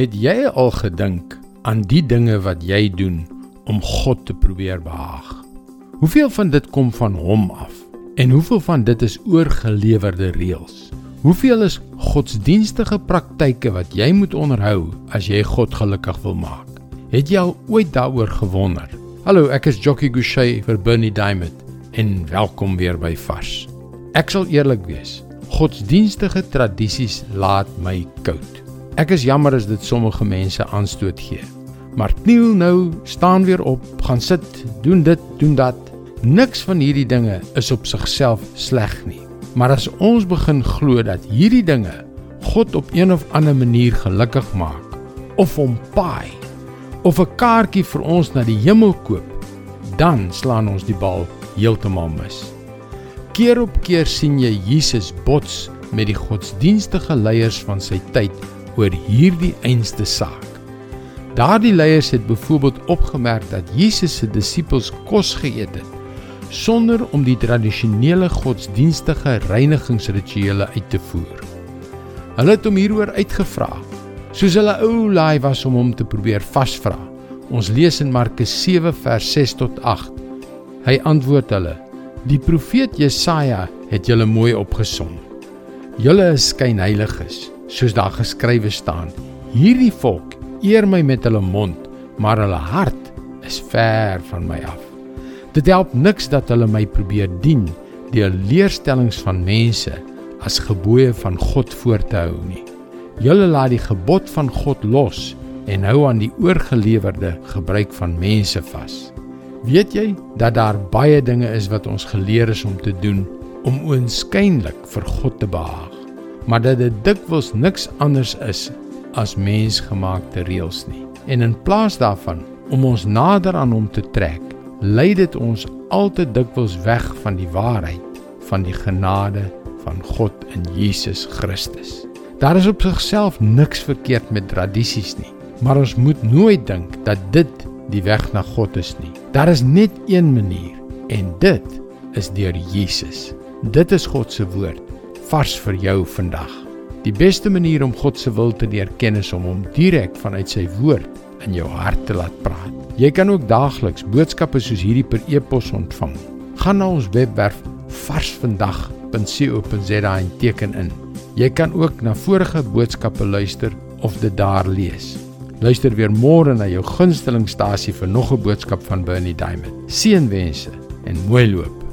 Het jy al gedink aan die dinge wat jy doen om God te probeer behaag? Hoeveel van dit kom van hom af en hoeveel van dit is oorgelewerde reëls? Hoeveel is godsdienstige praktyke wat jy moet onderhou as jy God gelukkig wil maak? Het jy al ooit daaroor gewonder? Hallo, ek is Jockey Gouchee vir Bernie Diamond en welkom weer by Vars. Ek sal eerlik wees, godsdienstige tradisies laat my koud. Ek is jammer as dit sommige mense aanstoot gee. Maar kniel nou, staan weer op, gaan sit, doen dit, doen dat. Niks van hierdie dinge is op sigself sleg nie. Maar as ons begin glo dat hierdie dinge God op een of ander manier gelukkig maak of hom paai of 'n kaartjie vir ons na die hemel koop, dan slaan ons die bal heeltemal mis. Keer op keer sien jy Jesus bots met die godsdienstige leiers van sy tyd oor hierdie einste saak. Daardie leiers het byvoorbeeld opgemerk dat Jesus se disippels kos geëet het sonder om die tradisionele godsdienstige reinigingsrituele uit te voer. Hulle het hom hieroor uitgevra, soos hulle ou laai was om hom te probeer vasvra. Ons lees in Markus 7 vers 6 tot 8. Hy antwoord hulle: Die profeet Jesaja het julle mooi opgesom. Julle is skynheiliges soos daar geskrywe staan: Hierdie volk eer my met hulle mond, maar hulle hart is ver van my af. Dit help niks dat hulle my probeer dien deur leerstellings van mense as gebooie van God voor te hou nie. Julle laat die gebod van God los en hou aan die oorgelewerde gebruik van mense vas. Weet jy dat daar baie dinge is wat ons geleer is om te doen om oënskynlik vir God te behaag? Maar dat dit dikwels niks anders is as mensgemaakte reëls nie. En in plaas daarvan om ons nader aan hom te trek, lei dit ons altyd dikwels weg van die waarheid van die genade van God in Jesus Christus. Daar is op sigself niks verkeerd met tradisies nie, maar ons moet nooit dink dat dit die weg na God is nie. Daar is net een manier en dit is deur Jesus. Dit is God se woord vars vir jou vandag. Die beste manier om God se wil te leer ken is om hom direk vanuit sy woord in jou hart te laat praat. Jy kan ook daagliks boodskappe soos hierdie per e-pos ontvang. Gaan na ons webwerf varsvandag.co.za en teken in. Jy kan ook na vorige boodskappe luister of dit daar lees. Luister weer môre na jou gunstelingstasie vir nog 'n boodskap van Bernie Diamond. Seënwense en mooi loop.